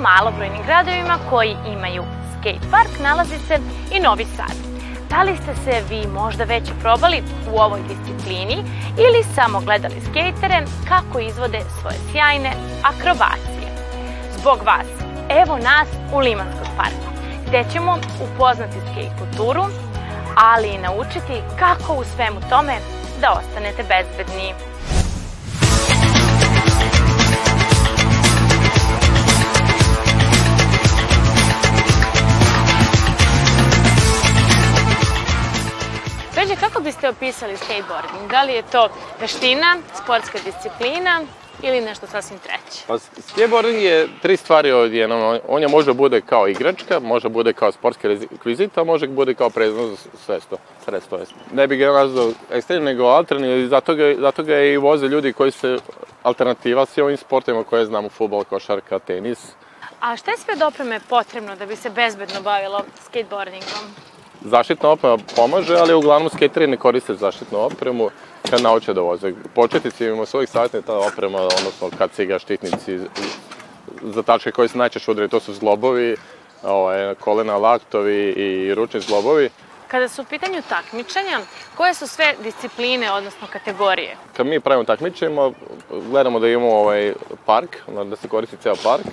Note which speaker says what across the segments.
Speaker 1: malobrojnim gradovima koji imaju skate park nalazi se i Novi Sad. Da li ste se vi možda već probali u ovoj disciplini ili samo gledali skejtere kako izvode svoje sjajne akrobacije? Zbog vas, evo nas u Limanskog parku, gde ćemo upoznati skate kulturu, ali i naučiti kako u svemu tome da ostanete bezbedni. Takođe, kako biste opisali skateboarding? Da li je to veština, sportska disciplina ili nešto sasvim treće?
Speaker 2: Pa, skateboarding je tri stvari odjednom. On je može bude kao igračka, može bude kao sportski rekvizit, a može bude kao prezno sredstvo. sredstvo ne bih ga nazvao ekstrem, nego altern, i zato ga, zato ga i voze ljudi koji se alternativa svim ovim sportima koje znamo, futbol, košarka, tenis.
Speaker 1: A šta je sve dopreme potrebno da bi se bezbedno bavilo skateboardingom?
Speaker 2: zaštitna oprema pomaže, ali uglavnom skateri ne koriste zaštitnu opremu kad nauče da voze. Početnicima svojih savjetna ta oprema, odnosno kad ga štitnici, za tačke koje se najčešće udari, to su zglobovi, ovaj, kolena, laktovi i ručni zglobovi.
Speaker 1: Kada su u pitanju takmičenja, koje su sve discipline, odnosno kategorije?
Speaker 2: Kad mi pravimo takmičenje, gledamo da imamo ovaj park, da se koristi ceo park,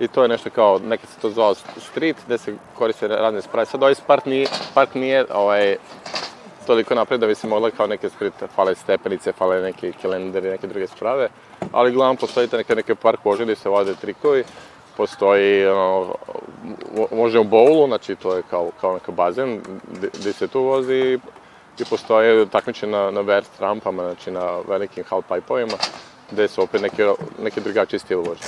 Speaker 2: i to je nešto kao, nekad se to zvao street, gde se koriste razne sprave. Sad ovaj park nije, park nije ovaj, toliko napred da bi se mogla kao neke street, fale stepenice, fale neki kalendari, neke druge sprave, ali glavno postoji neka, neke park vožnje gde se vode trikovi, postoji, ono, možemo bowlu, znači to je kao, kao neka bazen gde se tu vozi i postoje takmičenje na, na verst rampama, znači na velikim half pipeovima, gde su opet neke, neke drugačije stil vožnje.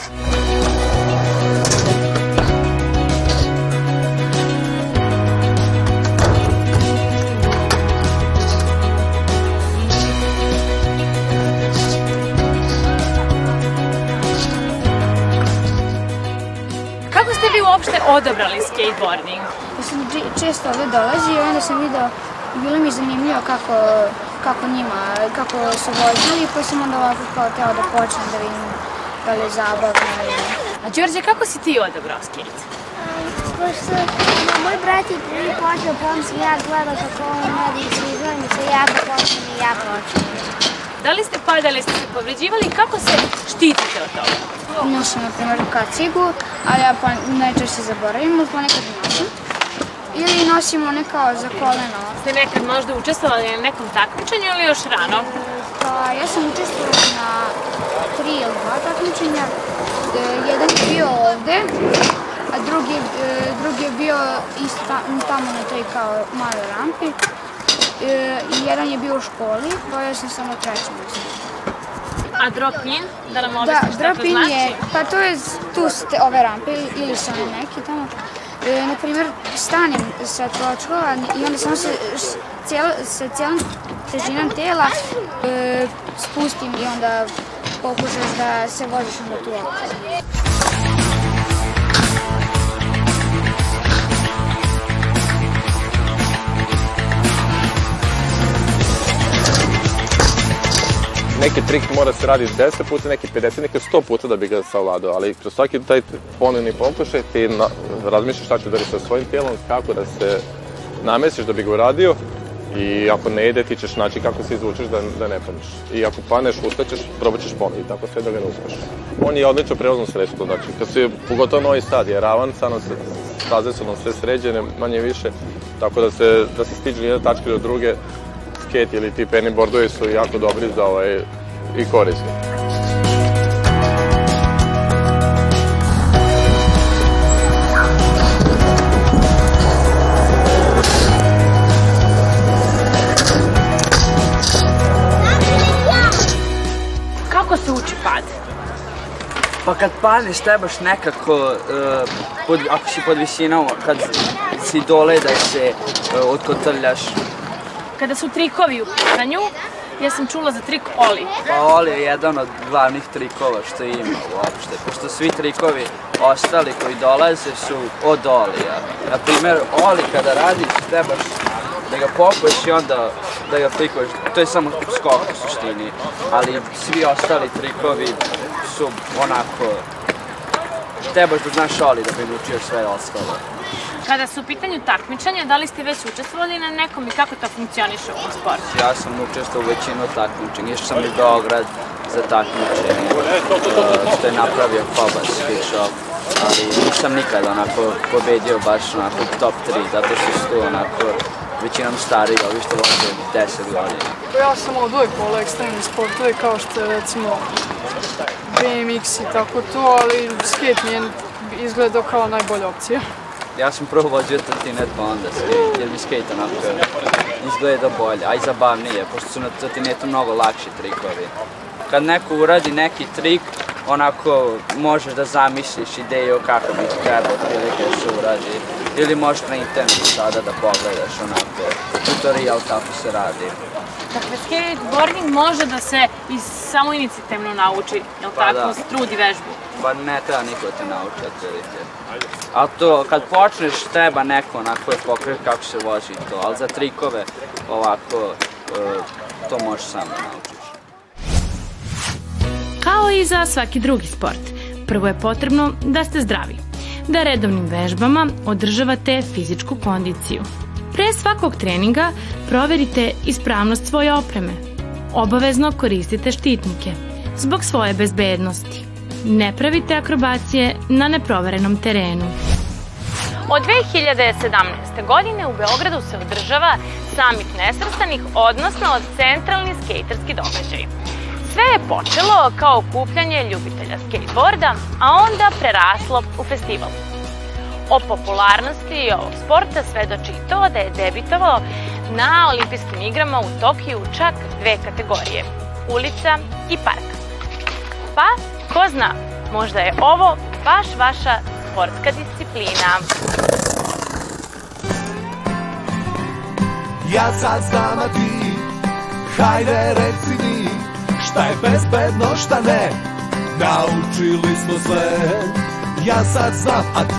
Speaker 1: uopšte odabrali skateboarding?
Speaker 3: Mislim, da često ovde dolazi i onda sam video i bilo mi zanimljivo kako, kako njima, kako su vozili, pa sam onda ovako kao teo da počnem da vidim da li je zabavno
Speaker 1: A Đorđe, kako si ti odabrao skate? Um,
Speaker 4: pošto moj brat je prvi počeo, pa on sam ja gledao kako on radi i sviđa mi pa se jako počeo i ja počeo.
Speaker 1: Da li ste padali, ste se povređivali i kako se štitite od
Speaker 4: toga? Nosim, na primjer, kacigu, a ja pa najčešće zaboravim, ali ponekad nosim. Ili nosim one kao za koleno.
Speaker 1: Ste nekad možda učestvovali na nekom takmičenju ili još rano? E,
Speaker 4: pa, ja sam učestvovala na tri ili dva takmičenja. E, jedan je bio ovde, a drugi, e, drugi je bio isto tamo na toj kao maloj rampi jedan je bio u školi, dvoje sam samo trećem
Speaker 1: A drop in?
Speaker 4: Da nam da, objasniš da, drop in znači? je, pa to je tu ste ove rampe ili su one neke tamo. E, na primjer, stanem sa točkova i onda samo se, cijel, sa cijelom težinom tela e, spustim i onda pokušaš da se voziš onda tu okolo.
Speaker 2: neki trik mora se radi 10 puta, neki 50, neki 100 puta da bi ga savladao, ali kroz svaki taj ponovni pokušaj ti na, razmišljaš šta ću da sa svojim tijelom, kako da se namestiš da bi ga uradio i ako ne ide ti ćeš naći kako se izvučeš da, da ne padneš. I ako paneš, ustaćeš, probat ćeš ponovno i tako sve da ga ne uspeš. On je odlično prevozno sredstvo, znači kad se, pogotovo Novi Sad je ravan, sad nam se, staze su nam sve sređene, manje više, tako da se, da se stiđu jedne tačke do druge, Kate ili ti penny bordovi su jako dobri za ovaj i korisni.
Speaker 1: Kako se uči pad?
Speaker 5: Pa kad padneš trebaš nekako, e, pod, ako si pod visinom, kad si dole da se uh, otkotrljaš
Speaker 1: Kada su trikovi u pitanju, ja sam čula za trik Oli.
Speaker 5: Pa Oli je jedan od glavnih trikova što ima uopšte, pošto svi trikovi ostali koji dolaze su od Olija. Na Naprimer, Oli kada radiš, trebaš da ga popuješ i onda da ga flikuješ. To je samo skok u suštini, ali svi ostali trikovi su onako... Trebaš da znaš Oli da bi naučio sve ostalo.
Speaker 1: Kada su u pitanju takmičenja, da li ste već učestvovali na nekom i kako to funkcioniše u ovom
Speaker 5: sportu? Ja sam učestvovao u većinu takmičenja, išao sam i Beograd za takmičenje, e, što je napravio Kobas Fit Shop, ali nisam nikad onako pobedio baš onako top 3, zato što su tu onako većinom stariji, ovi što voze 10 godina.
Speaker 6: Pa ja sam od uvijek volao ekstremni sportove kao što je recimo BMX i tako to, ali skate mi je izgledao kao najbolja opcija
Speaker 5: ja sam probao džetrtinet pa onda skate, jer mi skate onako izgleda bolje, a i zabavnije, pošto su na trotinetu mnogo lakši trikovi. Kad neko uradi neki trik, onako možeš da zamisliš ideju kako bi trebao prilike da se uradi. Ili možeš na internetu sada da pogledaš onako tutorial kako se radi.
Speaker 1: Dakle,
Speaker 5: skateboarding
Speaker 1: može da se
Speaker 5: i
Speaker 1: samo
Speaker 5: inicijativno
Speaker 1: nauči,
Speaker 5: jel pa tako, da.
Speaker 1: trudi vežbu?
Speaker 5: Pa ne treba niko da te nauči, otprilike. A to, kad počneš, treba neko onako je da pokrije kako se vozi to, ali za trikove ovako, e, to možeš samo da naučiš.
Speaker 1: Kao i za svaki drugi sport, prvo je potrebno da ste zdravi, da redovnim vežbama održavate fizičku kondiciju. Pre svakog treninga proverite ispravnost svoje opreme. Obavezno koristite štitnike zbog svoje bezbednosti. Ne pravite akrobacije na neproverenom terenu. Od 2017. godine u Beogradu se održava samit nesrstanih, odnosno centralni skejterski događaj. Sve je počelo kao kupljanje ljubitelja skateboarda, a onda preraslo u festivalu. O popularnosti ovog sporta svedoči i to da je debitovao na olimpijskim igrama u Tokiju čak dve kategorije, ulica i park. Pa, ko zna, možda je ovo baš vaša sportska disciplina. Ja sad znam, a ti, hajde reci mi, šta je bezbedno, šta ne, naučili smo sve. Ja sad znam, a ti...